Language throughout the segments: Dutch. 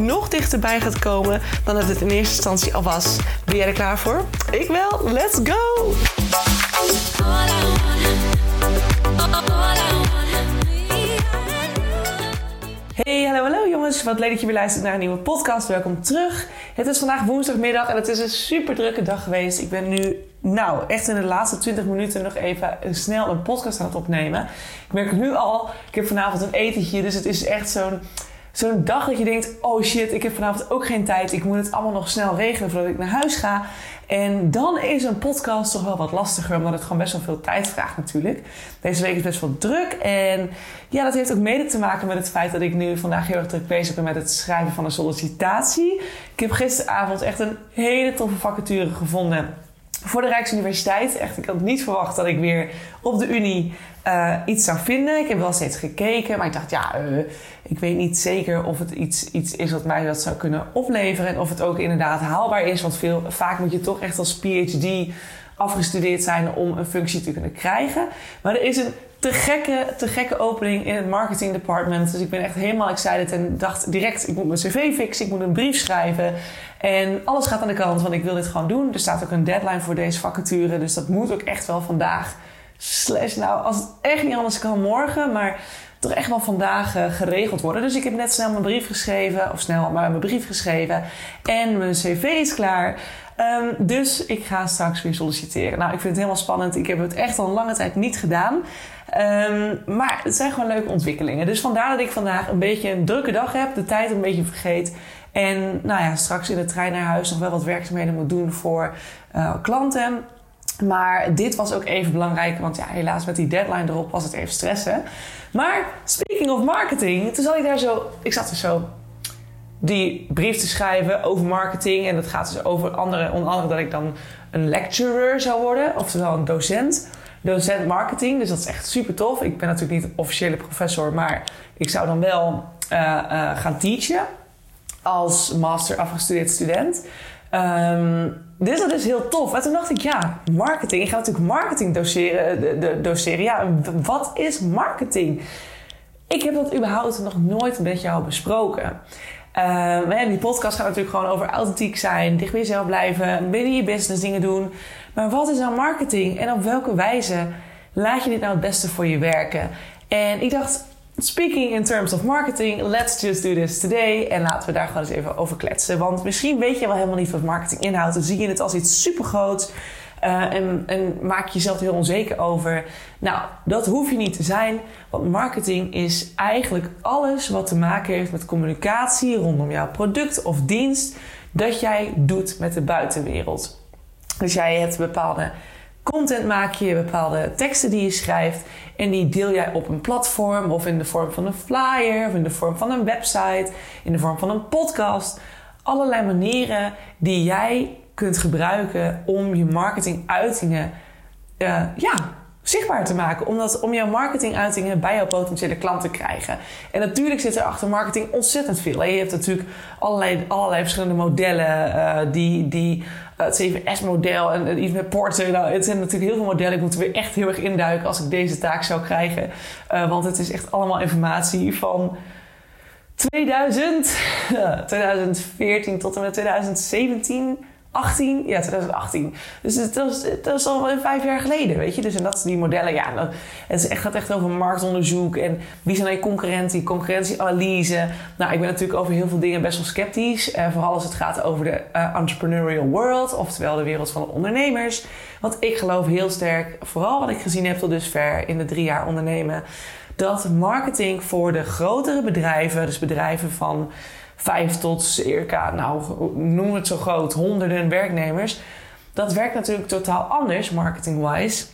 nog dichterbij gaat komen dan dat het in eerste instantie al was. Ben jij er klaar voor? Ik wel. Let's go! Hey, hallo, hallo jongens. Wat leuk dat je weer luistert naar een nieuwe podcast. Welkom terug. Het is vandaag woensdagmiddag en het is een super drukke dag geweest. Ik ben nu, nou, echt in de laatste 20 minuten nog even snel een podcast aan het opnemen. Ik merk nu al, ik heb vanavond een etentje, dus het is echt zo'n zo'n dag dat je denkt: oh shit, ik heb vanavond ook geen tijd. Ik moet het allemaal nog snel regelen voordat ik naar huis ga. En dan is een podcast toch wel wat lastiger, omdat het gewoon best wel veel tijd vraagt natuurlijk. Deze week is best wel druk. En ja, dat heeft ook mede te maken met het feit dat ik nu vandaag heel erg druk bezig ben met het schrijven van een sollicitatie. Ik heb gisteravond echt een hele toffe vacature gevonden voor de Rijksuniversiteit. Echt, ik had niet verwacht dat ik weer op de Unie uh, iets zou vinden. Ik heb wel steeds gekeken, maar ik dacht, ja, uh, ik weet niet zeker of het iets, iets is wat mij dat zou kunnen opleveren. En of het ook inderdaad haalbaar is. Want veel, vaak moet je toch echt als PhD afgestudeerd zijn om een functie te kunnen krijgen. Maar er is een te gekke, te gekke opening in het marketing department. Dus ik ben echt helemaal excited en dacht direct, ik moet mijn cv fixen, ik moet een brief schrijven. En alles gaat aan de kant, want ik wil dit gewoon doen. Er staat ook een deadline voor deze vacature, dus dat moet ook echt wel vandaag. Slash, nou, als het echt niet anders kan morgen, maar toch echt wel vandaag uh, geregeld worden. Dus ik heb net snel mijn brief geschreven, of snel maar mijn brief geschreven. En mijn cv is klaar. Um, dus ik ga straks weer solliciteren. Nou, ik vind het helemaal spannend. Ik heb het echt al een lange tijd niet gedaan. Um, maar het zijn gewoon leuke ontwikkelingen. Dus vandaar dat ik vandaag een beetje een drukke dag heb. De tijd een beetje vergeet. En nou ja, straks in de trein naar huis nog wel wat werkzaamheden moet doen voor uh, klanten. Maar dit was ook even belangrijk, want ja, helaas met die deadline erop was het even stressen. Maar speaking of marketing, toen zat ik daar zo, ik zat er zo die brief te schrijven over marketing. En dat gaat dus over andere, onder andere dat ik dan een lecturer zou worden, oftewel een docent. Docent marketing, dus dat is echt super tof. Ik ben natuurlijk niet officiële professor, maar ik zou dan wel uh, uh, gaan teachen als master afgestudeerd student. Um, dus dat is heel tof. En toen dacht ik, ja, marketing. Ik ga natuurlijk marketing doseren. De, de, doseren. Ja, wat is marketing? Ik heb dat überhaupt nog nooit met jou besproken. Uh, die podcast gaat natuurlijk gewoon over authentiek zijn, dicht bij jezelf blijven, binnen je business dingen doen. Maar wat is nou marketing en op welke wijze laat je dit nou het beste voor je werken? En ik dacht, Speaking in terms of marketing, let's just do this today. En laten we daar gewoon eens even over kletsen. Want misschien weet je wel helemaal niet wat marketing inhoudt. Dan zie je het als iets supergroots. Uh, en, en maak je jezelf heel onzeker over. Nou, dat hoef je niet te zijn. Want marketing is eigenlijk alles wat te maken heeft met communicatie rondom jouw product of dienst. Dat jij doet met de buitenwereld. Dus jij hebt bepaalde content maak je, bepaalde teksten die je schrijft. En die deel jij op een platform of in de vorm van een flyer of in de vorm van een website, in de vorm van een podcast. Allerlei manieren die jij kunt gebruiken om je marketinguitingen uh, ja, zichtbaar te maken. Omdat, om jouw marketinguitingen bij jouw potentiële klant te krijgen. En natuurlijk zit er achter marketing ontzettend veel. Je hebt natuurlijk allerlei, allerlei verschillende modellen uh, die, die het CVS-model en iets met porten. Nou, het zijn natuurlijk heel veel modellen. Ik moet er weer echt heel erg induiken als ik deze taak zou krijgen. Want het is echt allemaal informatie van 2000, 2014 tot en met 2017. 18? Ja, 2018. Dus dat was, dat was al vijf jaar geleden, weet je. Dus en dat die modellen, ja, dat, het gaat echt over marktonderzoek en wie zijn je concurrentie, concurrentieanalyse. Nou, ik ben natuurlijk over heel veel dingen best wel sceptisch. Uh, vooral als het gaat over de uh, entrepreneurial world, oftewel de wereld van de ondernemers. Want ik geloof heel sterk, vooral wat ik gezien heb tot dusver in de drie jaar ondernemen, dat marketing voor de grotere bedrijven, dus bedrijven van vijf tot circa, nou noem het zo groot, honderden werknemers. Dat werkt natuurlijk totaal anders, marketing-wise,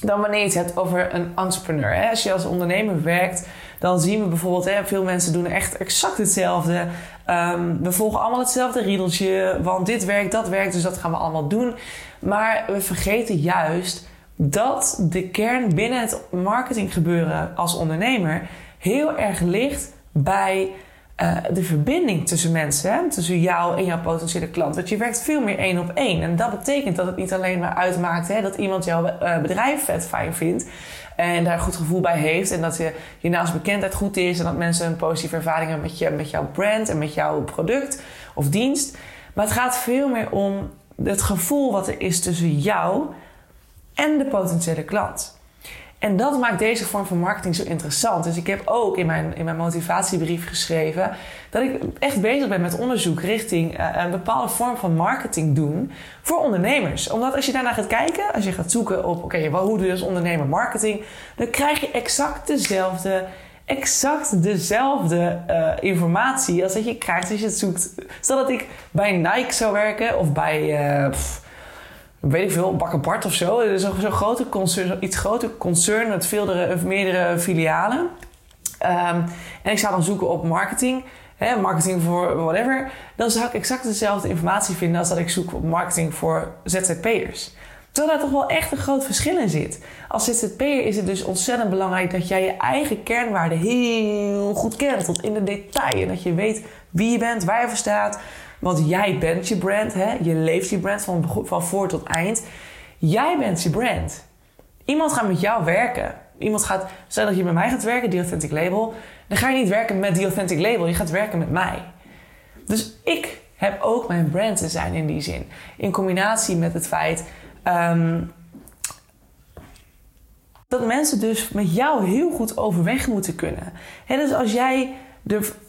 dan wanneer je het hebt over een entrepreneur. Als je als ondernemer werkt, dan zien we bijvoorbeeld, veel mensen doen echt exact hetzelfde. Ehm, we volgen allemaal hetzelfde riedeltje, want dit werkt, dat werkt, dus dat gaan we allemaal doen. Maar we vergeten juist dat de kern binnen het marketinggebeuren als ondernemer heel erg ligt bij uh, de verbinding tussen mensen, hè? tussen jou en jouw potentiële klant. Want je werkt veel meer één op één. En dat betekent dat het niet alleen maar uitmaakt hè, dat iemand jouw uh, bedrijf vet fijn vindt. En daar een goed gevoel bij heeft. En dat je, je naast bekendheid goed is. En dat mensen een positieve ervaring hebben met, je, met jouw brand en met jouw product of dienst. Maar het gaat veel meer om het gevoel wat er is tussen jou en de potentiële klant. En dat maakt deze vorm van marketing zo interessant. Dus ik heb ook in mijn, in mijn motivatiebrief geschreven dat ik echt bezig ben met onderzoek richting uh, een bepaalde vorm van marketing doen voor ondernemers. Omdat als je daarna gaat kijken, als je gaat zoeken op oké, okay, hoe doe je als ondernemer marketing, dan krijg je exact dezelfde exact dezelfde uh, informatie als dat je krijgt als je het zoekt. Stel dat ik bij Nike zou werken of bij pff, weet ik veel, Bakker Bart of zo. Het is zo'n zo grote iets groter concern met veeldere, meerdere filialen. Um, en ik zou dan zoeken op marketing, hè, marketing voor whatever. Dan zou ik exact dezelfde informatie vinden als dat ik zoek op marketing voor ZZP'ers. Terwijl daar toch wel echt een groot verschil in zit. Als ZZP'er is het dus ontzettend belangrijk dat jij je eigen kernwaarden heel goed kent, tot in de detail. En dat je weet wie je bent, waar je voor staat, want jij bent je brand, hè? je leeft je brand van, van voor tot eind. Jij bent je brand. Iemand gaat met jou werken. Iemand gaat, stel dat je met mij gaat werken, The Authentic Label, dan ga je niet werken met The Authentic Label, je gaat werken met mij. Dus ik heb ook mijn brand te zijn in die zin. In combinatie met het feit um, dat mensen dus met jou heel goed overweg moeten kunnen. He, dus als jij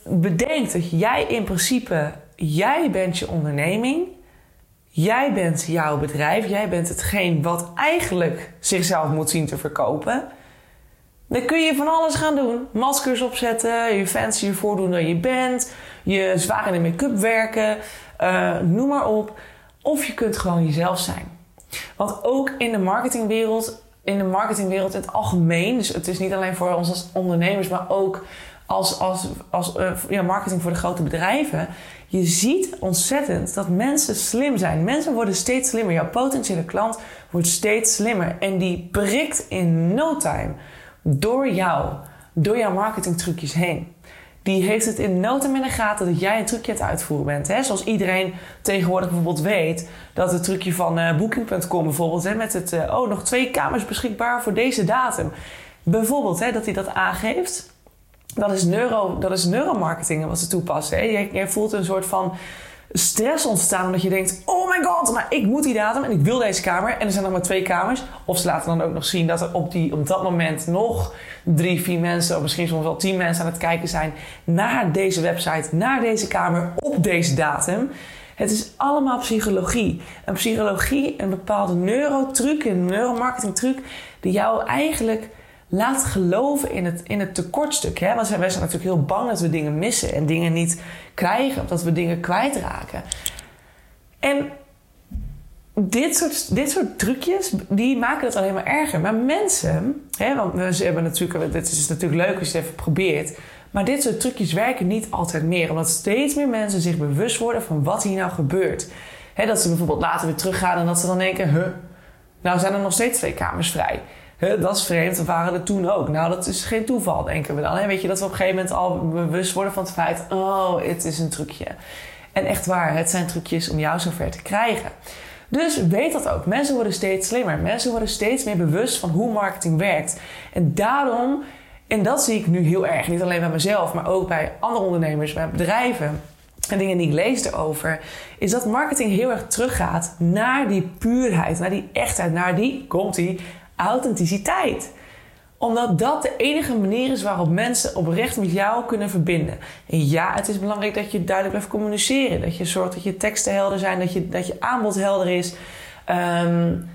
bedenkt dat jij in principe jij bent je onderneming. Jij bent jouw bedrijf. Jij bent hetgeen wat eigenlijk zichzelf moet zien te verkopen. Dan kun je van alles gaan doen. Maskers opzetten, je fancy voordoen dat je bent. Je zwaar in de make-up werken. Uh, noem maar op. Of je kunt gewoon jezelf zijn. Want ook in de marketingwereld, in de marketingwereld in het algemeen, dus het is niet alleen voor ons als ondernemers, maar ook als, als, als uh, ja, marketing voor de grote bedrijven, je ziet ontzettend dat mensen slim zijn. Mensen worden steeds slimmer. Jouw potentiële klant wordt steeds slimmer. En die prikt in no time door jou, door jouw marketingtrucjes heen. Die heeft het in no time in de gaten dat jij een trucje aan het uitvoeren bent. Hè? Zoals iedereen tegenwoordig bijvoorbeeld weet dat het trucje van uh, Booking.com bijvoorbeeld... Hè, met het, uh, oh, nog twee kamers beschikbaar voor deze datum. Bijvoorbeeld hè, dat hij dat aangeeft dat is, neuro, dat is neuromarketing wat ze toepassen. Hè? Jij, voelt een soort van stress ontstaan omdat je denkt: oh my god, maar ik moet die datum en ik wil deze kamer. En er zijn nog maar twee kamers. Of ze laten dan ook nog zien dat er op, die, op dat moment nog drie, vier mensen, of misschien soms wel tien mensen aan het kijken zijn naar deze website, naar deze kamer op deze datum. Het is allemaal psychologie. En psychologie, een bepaalde neurotruc, een neuromarketing truc, die jou eigenlijk laat geloven in het, in het tekortstuk. Hè? Want wij zijn natuurlijk heel bang dat we dingen missen en dingen niet krijgen, of dat we dingen kwijtraken. En dit soort, dit soort trucjes, die maken het alleen maar erger. Maar mensen, hè, want we hebben natuurlijk, dit is natuurlijk leuk als je het even probeert. Maar dit soort trucjes werken niet altijd meer. Omdat steeds meer mensen zich bewust worden van wat hier nou gebeurt. Hè, dat ze bijvoorbeeld later weer teruggaan en dat ze dan denken... Huh, nou zijn er nog steeds twee kamers vrij dat is vreemd, dat waren er toen ook. Nou, dat is geen toeval, denken we dan. En weet je dat we op een gegeven moment al bewust worden van het feit... oh, het is een trucje. En echt waar, het zijn trucjes om jou zover te krijgen. Dus weet dat ook. Mensen worden steeds slimmer. Mensen worden steeds meer bewust van hoe marketing werkt. En daarom, en dat zie ik nu heel erg, niet alleen bij mezelf, maar ook bij andere ondernemers, bij bedrijven en dingen die ik lees erover, is dat marketing heel erg teruggaat naar die puurheid, naar die echtheid, naar die, komt die, authenticiteit omdat dat de enige manier is waarop mensen oprecht met jou kunnen verbinden. En ja, het is belangrijk dat je duidelijk blijft communiceren. Dat je zorgt dat je teksten helder zijn, dat je, dat je aanbod helder is. Um,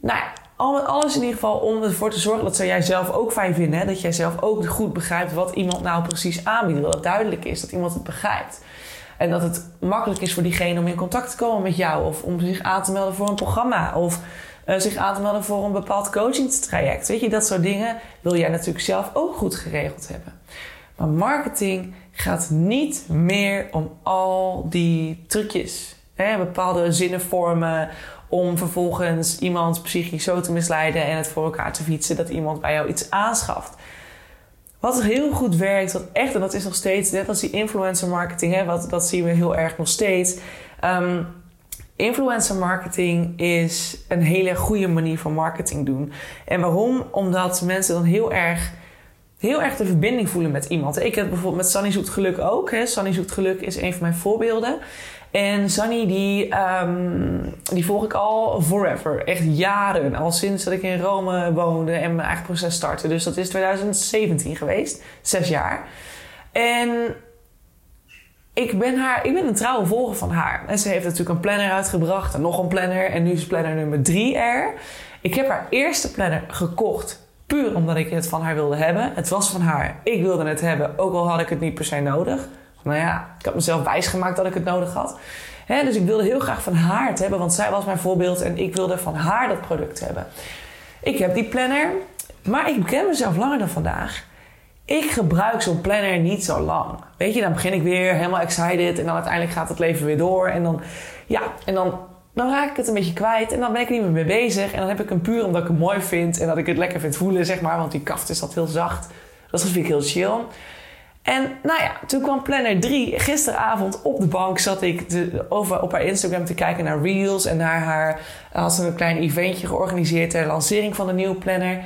nou ja, alles in ieder geval om ervoor te zorgen dat jij zelf ook fijn vinden. Hè? Dat jij zelf ook goed begrijpt wat iemand nou precies aanbiedt. Dat het duidelijk is, dat iemand het begrijpt. En dat het makkelijk is voor diegene om in contact te komen met jou. Of om zich aan te melden voor een programma. Of uh, zich aan te melden voor een bepaald coachingstraject. Weet je, dat soort dingen wil jij natuurlijk zelf ook goed geregeld hebben. Maar marketing gaat niet meer om al die trucjes. Hè, bepaalde zinnen vormen om vervolgens iemand psychisch zo te misleiden en het voor elkaar te fietsen dat iemand bij jou iets aanschaft. Wat heel goed werkt, wat echt, en dat is nog steeds, net als die influencer marketing, hè, wat, dat zien we heel erg nog steeds. Um, influencer marketing is een hele goede manier van marketing doen. En waarom? Omdat mensen dan heel erg, heel erg de verbinding voelen met iemand. Ik heb bijvoorbeeld met Sunny Zoet Geluk ook. Hè. Sunny Zoet Geluk is een van mijn voorbeelden. En Sunny, die, um, die volg ik al forever. Echt jaren. Al sinds dat ik in Rome woonde en mijn eigen proces startte. Dus dat is 2017 geweest. Zes jaar. En ik ben, haar, ik ben een trouwe volger van haar. En ze heeft natuurlijk een planner uitgebracht. En nog een planner. En nu is planner nummer 3 er. Ik heb haar eerste planner gekocht. Puur omdat ik het van haar wilde hebben. Het was van haar. Ik wilde het hebben. Ook al had ik het niet per se nodig nou ja, ik had mezelf wijsgemaakt dat ik het nodig had. dus ik wilde heel graag van haar het hebben, want zij was mijn voorbeeld en ik wilde van haar dat product hebben. Ik heb die planner, maar ik ken mezelf langer dan vandaag. Ik gebruik zo'n planner niet zo lang. Weet je, dan begin ik weer helemaal excited en dan uiteindelijk gaat het leven weer door. En dan, ja, en dan, dan raak ik het een beetje kwijt en dan ben ik niet meer mee bezig. En dan heb ik hem puur omdat ik het mooi vind en dat ik het lekker vind voelen, zeg maar. Want die kaft is dat heel zacht. Dat vind ik heel chill. En nou ja, toen kwam Planner 3. Gisteravond op de bank zat ik over, op haar Instagram te kijken naar Reels. En naar haar had ze een klein eventje georganiseerd ter lancering van de nieuwe Planner.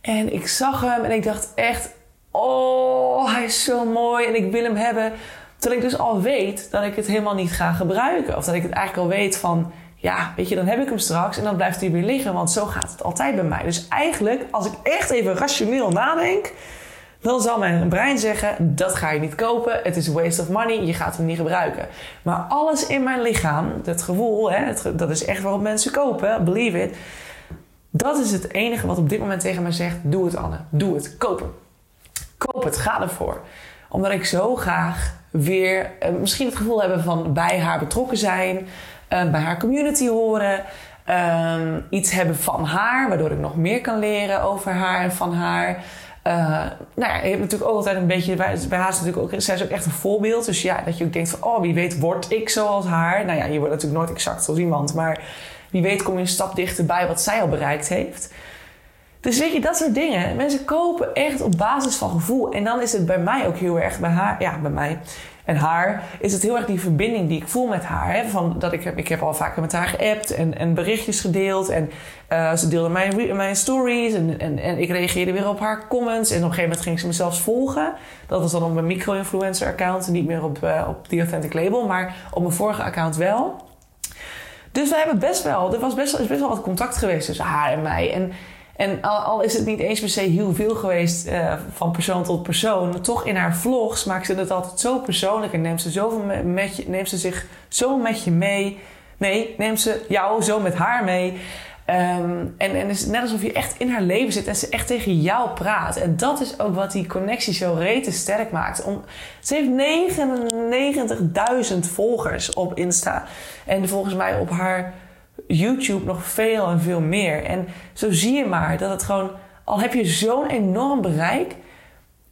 En ik zag hem en ik dacht echt, oh, hij is zo mooi en ik wil hem hebben. Terwijl ik dus al weet dat ik het helemaal niet ga gebruiken. Of dat ik het eigenlijk al weet van, ja, weet je, dan heb ik hem straks en dan blijft hij weer liggen. Want zo gaat het altijd bij mij. Dus eigenlijk, als ik echt even rationeel nadenk dan zal mijn brein zeggen: dat ga je niet kopen, het is waste of money, je gaat hem niet gebruiken. Maar alles in mijn lichaam, het gevoel, hè, dat is echt waarom mensen kopen, believe it. Dat is het enige wat op dit moment tegen mij zegt: doe het Anne, doe het, koop het. Koop het, ga ervoor. Omdat ik zo graag weer eh, misschien het gevoel hebben van bij haar betrokken zijn, eh, bij haar community horen. Uh, iets hebben van haar, waardoor ik nog meer kan leren over haar en van haar. Uh, nou ja, je hebt natuurlijk ook altijd een beetje, bij, bij haar is natuurlijk ook, zij is ook echt een voorbeeld. Dus ja, dat je ook denkt van, oh, wie weet word ik zoals haar. Nou ja, je wordt natuurlijk nooit exact zoals iemand, maar wie weet kom je een stap dichterbij wat zij al bereikt heeft. Dus weet je, dat soort dingen. Mensen kopen echt op basis van gevoel. En dan is het bij mij ook heel erg, bij haar, ja, bij mij en haar, is het heel erg die verbinding die ik voel met haar. Hè? Van dat ik, heb, ik heb al vaker met haar geappt en, en berichtjes gedeeld. En uh, ze deelde mijn, mijn stories en, en, en ik reageerde weer op haar comments. En op een gegeven moment ging ze me zelfs volgen. Dat was dan op mijn micro-influencer account. Niet meer op, uh, op The Authentic Label, maar op mijn vorige account wel. Dus we hebben best wel, er was best, is best wel wat contact geweest tussen haar en mij. En en al, is het niet eens per se heel veel geweest uh, van persoon tot persoon, toch in haar vlogs maakt ze het altijd zo persoonlijk en neemt ze, zoveel met je, neemt ze zich zo met je mee. Nee, neemt ze jou zo met haar mee. Um, en, en is net alsof je echt in haar leven zit en ze echt tegen jou praat. En dat is ook wat die connectie zo rete sterk maakt. Ze heeft 99.000 volgers op Insta. En volgens mij op haar YouTube nog veel en veel meer. En zo zie je maar dat het gewoon, al heb je zo'n enorm bereik,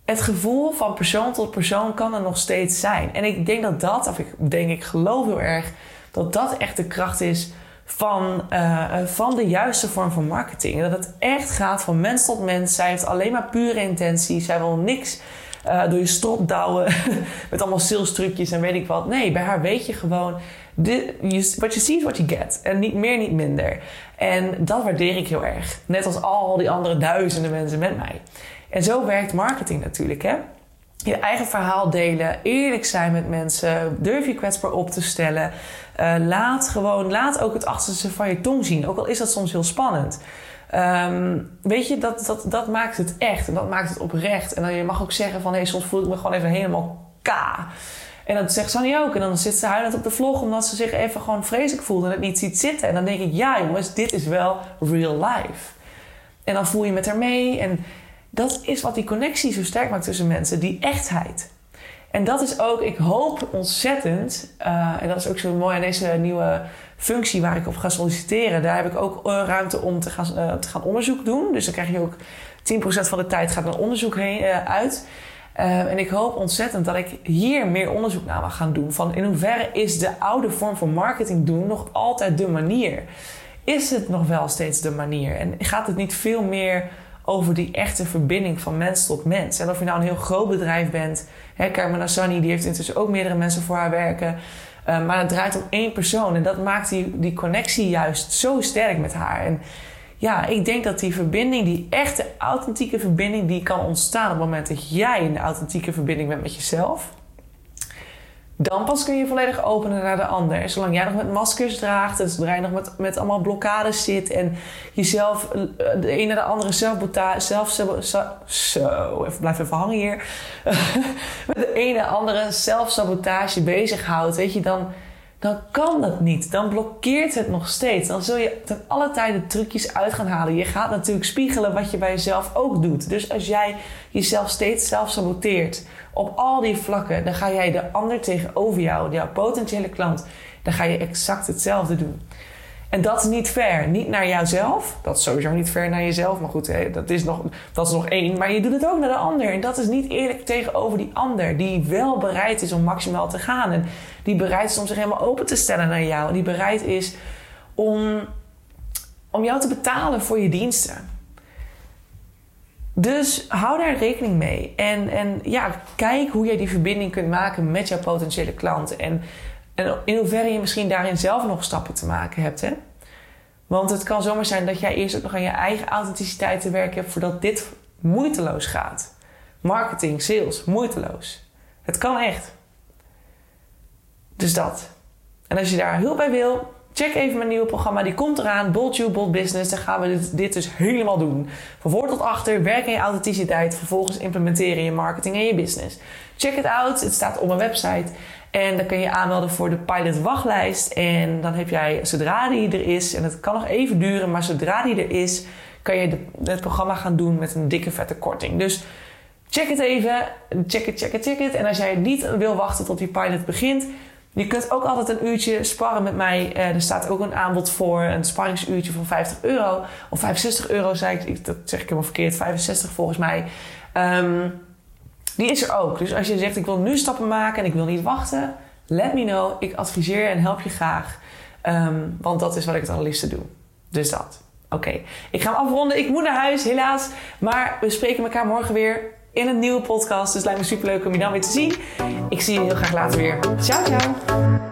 het gevoel van persoon tot persoon kan er nog steeds zijn. En ik denk dat dat, of ik denk, ik geloof heel erg, dat dat echt de kracht is van, uh, van de juiste vorm van marketing. Dat het echt gaat van mens tot mens. Zij heeft alleen maar pure intentie. Zij wil niks uh, door je strop douwen met allemaal sales trucjes en weet ik wat. Nee, bij haar weet je gewoon wat je ziet, wat je get. En niet meer, niet minder. En dat waardeer ik heel erg. Net als al die andere duizenden mensen met mij. En zo werkt marketing natuurlijk, hè? Je eigen verhaal delen, eerlijk zijn met mensen, durf je kwetsbaar op te stellen. Uh, laat gewoon, laat ook het achterste van je tong zien, ook al is dat soms heel spannend. Um, weet je, dat, dat, dat maakt het echt en dat maakt het oprecht. En dan je mag ook zeggen van, hé, hey, soms voel ik me gewoon even helemaal k. En dat zegt Sunny ook. En dan zit ze huilend op de vlog omdat ze zich even gewoon vreselijk voelt en het niet ziet zitten. En dan denk ik, ja jongens, dit is wel real life. En dan voel je met haar mee. En dat is wat die connectie zo sterk maakt tussen mensen, die echtheid. En dat is ook, ik hoop ontzettend, uh, en dat is ook zo mooi aan deze nieuwe functie waar ik op ga solliciteren. Daar heb ik ook uh, ruimte om te gaan, uh, te gaan onderzoek doen. Dus dan krijg je ook 10% van de tijd gaat naar onderzoek heen, uit. En ik hoop ontzettend dat ik hier meer onderzoek naar mag gaan doen. Van in hoeverre is de oude vorm van marketing doen nog altijd de manier? Is het nog wel steeds de manier? En gaat het niet veel meer over die echte verbinding van mens tot mens? En of je nou een heel groot bedrijf bent Hè, Carmen Assani die heeft intussen ook meerdere mensen voor haar werken. Uh, maar het draait om één persoon. En dat maakt die, die connectie juist zo sterk met haar. En ja, ik denk dat die verbinding, die echte authentieke verbinding, die kan ontstaan op het moment dat jij in de authentieke verbinding bent met jezelf. Dan pas kun je volledig openen naar de ander. Zolang jij nog met maskers draagt en zodra je nog met, met allemaal blokkades zit en jezelf eh, de ene naar de andere zelf, zo, even, blijf even hangen hier. met de ene andere zelfsabotage bezighoudt, weet je, dan, dan kan dat niet. Dan blokkeert het nog steeds. Dan zul je ten alle tijde trucjes uit gaan halen. Je gaat natuurlijk spiegelen wat je bij jezelf ook doet. Dus als jij jezelf steeds zelf saboteert op al die vlakken, dan ga jij de ander tegenover jou, jouw potentiële klant, dan ga je exact hetzelfde doen. En dat is niet fair. Niet naar jouzelf. Dat is sowieso niet fair naar jezelf. Maar goed, dat is, nog, dat is nog één. Maar je doet het ook naar de ander. En dat is niet eerlijk tegenover die ander. Die wel bereid is om maximaal te gaan. En die bereid is om zich helemaal open te stellen naar jou. En die bereid is om, om jou te betalen voor je diensten. Dus hou daar rekening mee. En, en ja, kijk hoe jij die verbinding kunt maken met jouw potentiële klant. En, en in hoeverre je misschien daarin zelf nog stappen te maken hebt. Hè? Want het kan zomaar zijn dat jij eerst ook nog aan je eigen authenticiteit te werken hebt voordat dit moeiteloos gaat. Marketing, sales, moeiteloos. Het kan echt. Dus dat. En als je daar hulp bij wil, Check even mijn nieuwe programma, die komt eraan. Bold You, Bold Business. Dan gaan we dit, dit, dus helemaal doen. Van voor tot achter, werk in je authenticiteit. Vervolgens implementeren je marketing en je business. Check it out. Het staat op mijn website. En dan kun je aanmelden voor de pilot wachtlijst. En dan heb jij, zodra die er is, en het kan nog even duren, maar zodra die er is, kan je het programma gaan doen met een dikke vette korting. Dus check het even. Check it, check it, check it. En als jij niet wil wachten tot die pilot begint, je kunt ook altijd een uurtje sparren met mij. Er staat ook een aanbod voor een sparringsuurtje van 50 euro. Of 65 euro, zei ik. Dat zeg ik helemaal verkeerd. 65 volgens mij. Um, die is er ook. Dus als je zegt ik wil nu stappen maken en ik wil niet wachten. Let me know. Ik adviseer en help je graag. Um, want dat is wat ik het allerliefste doe. Dus dat. Oké. Ik ga hem afronden. Ik moet naar huis, helaas. Maar we spreken elkaar morgen weer in een nieuwe podcast. Dus het lijkt me super leuk om je dan weer te zien. Ik zie je heel graag later weer. Ciao, ciao.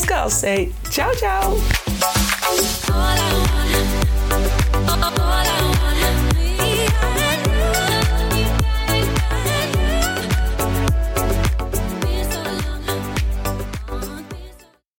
podcast. Hey, ciao, ciao.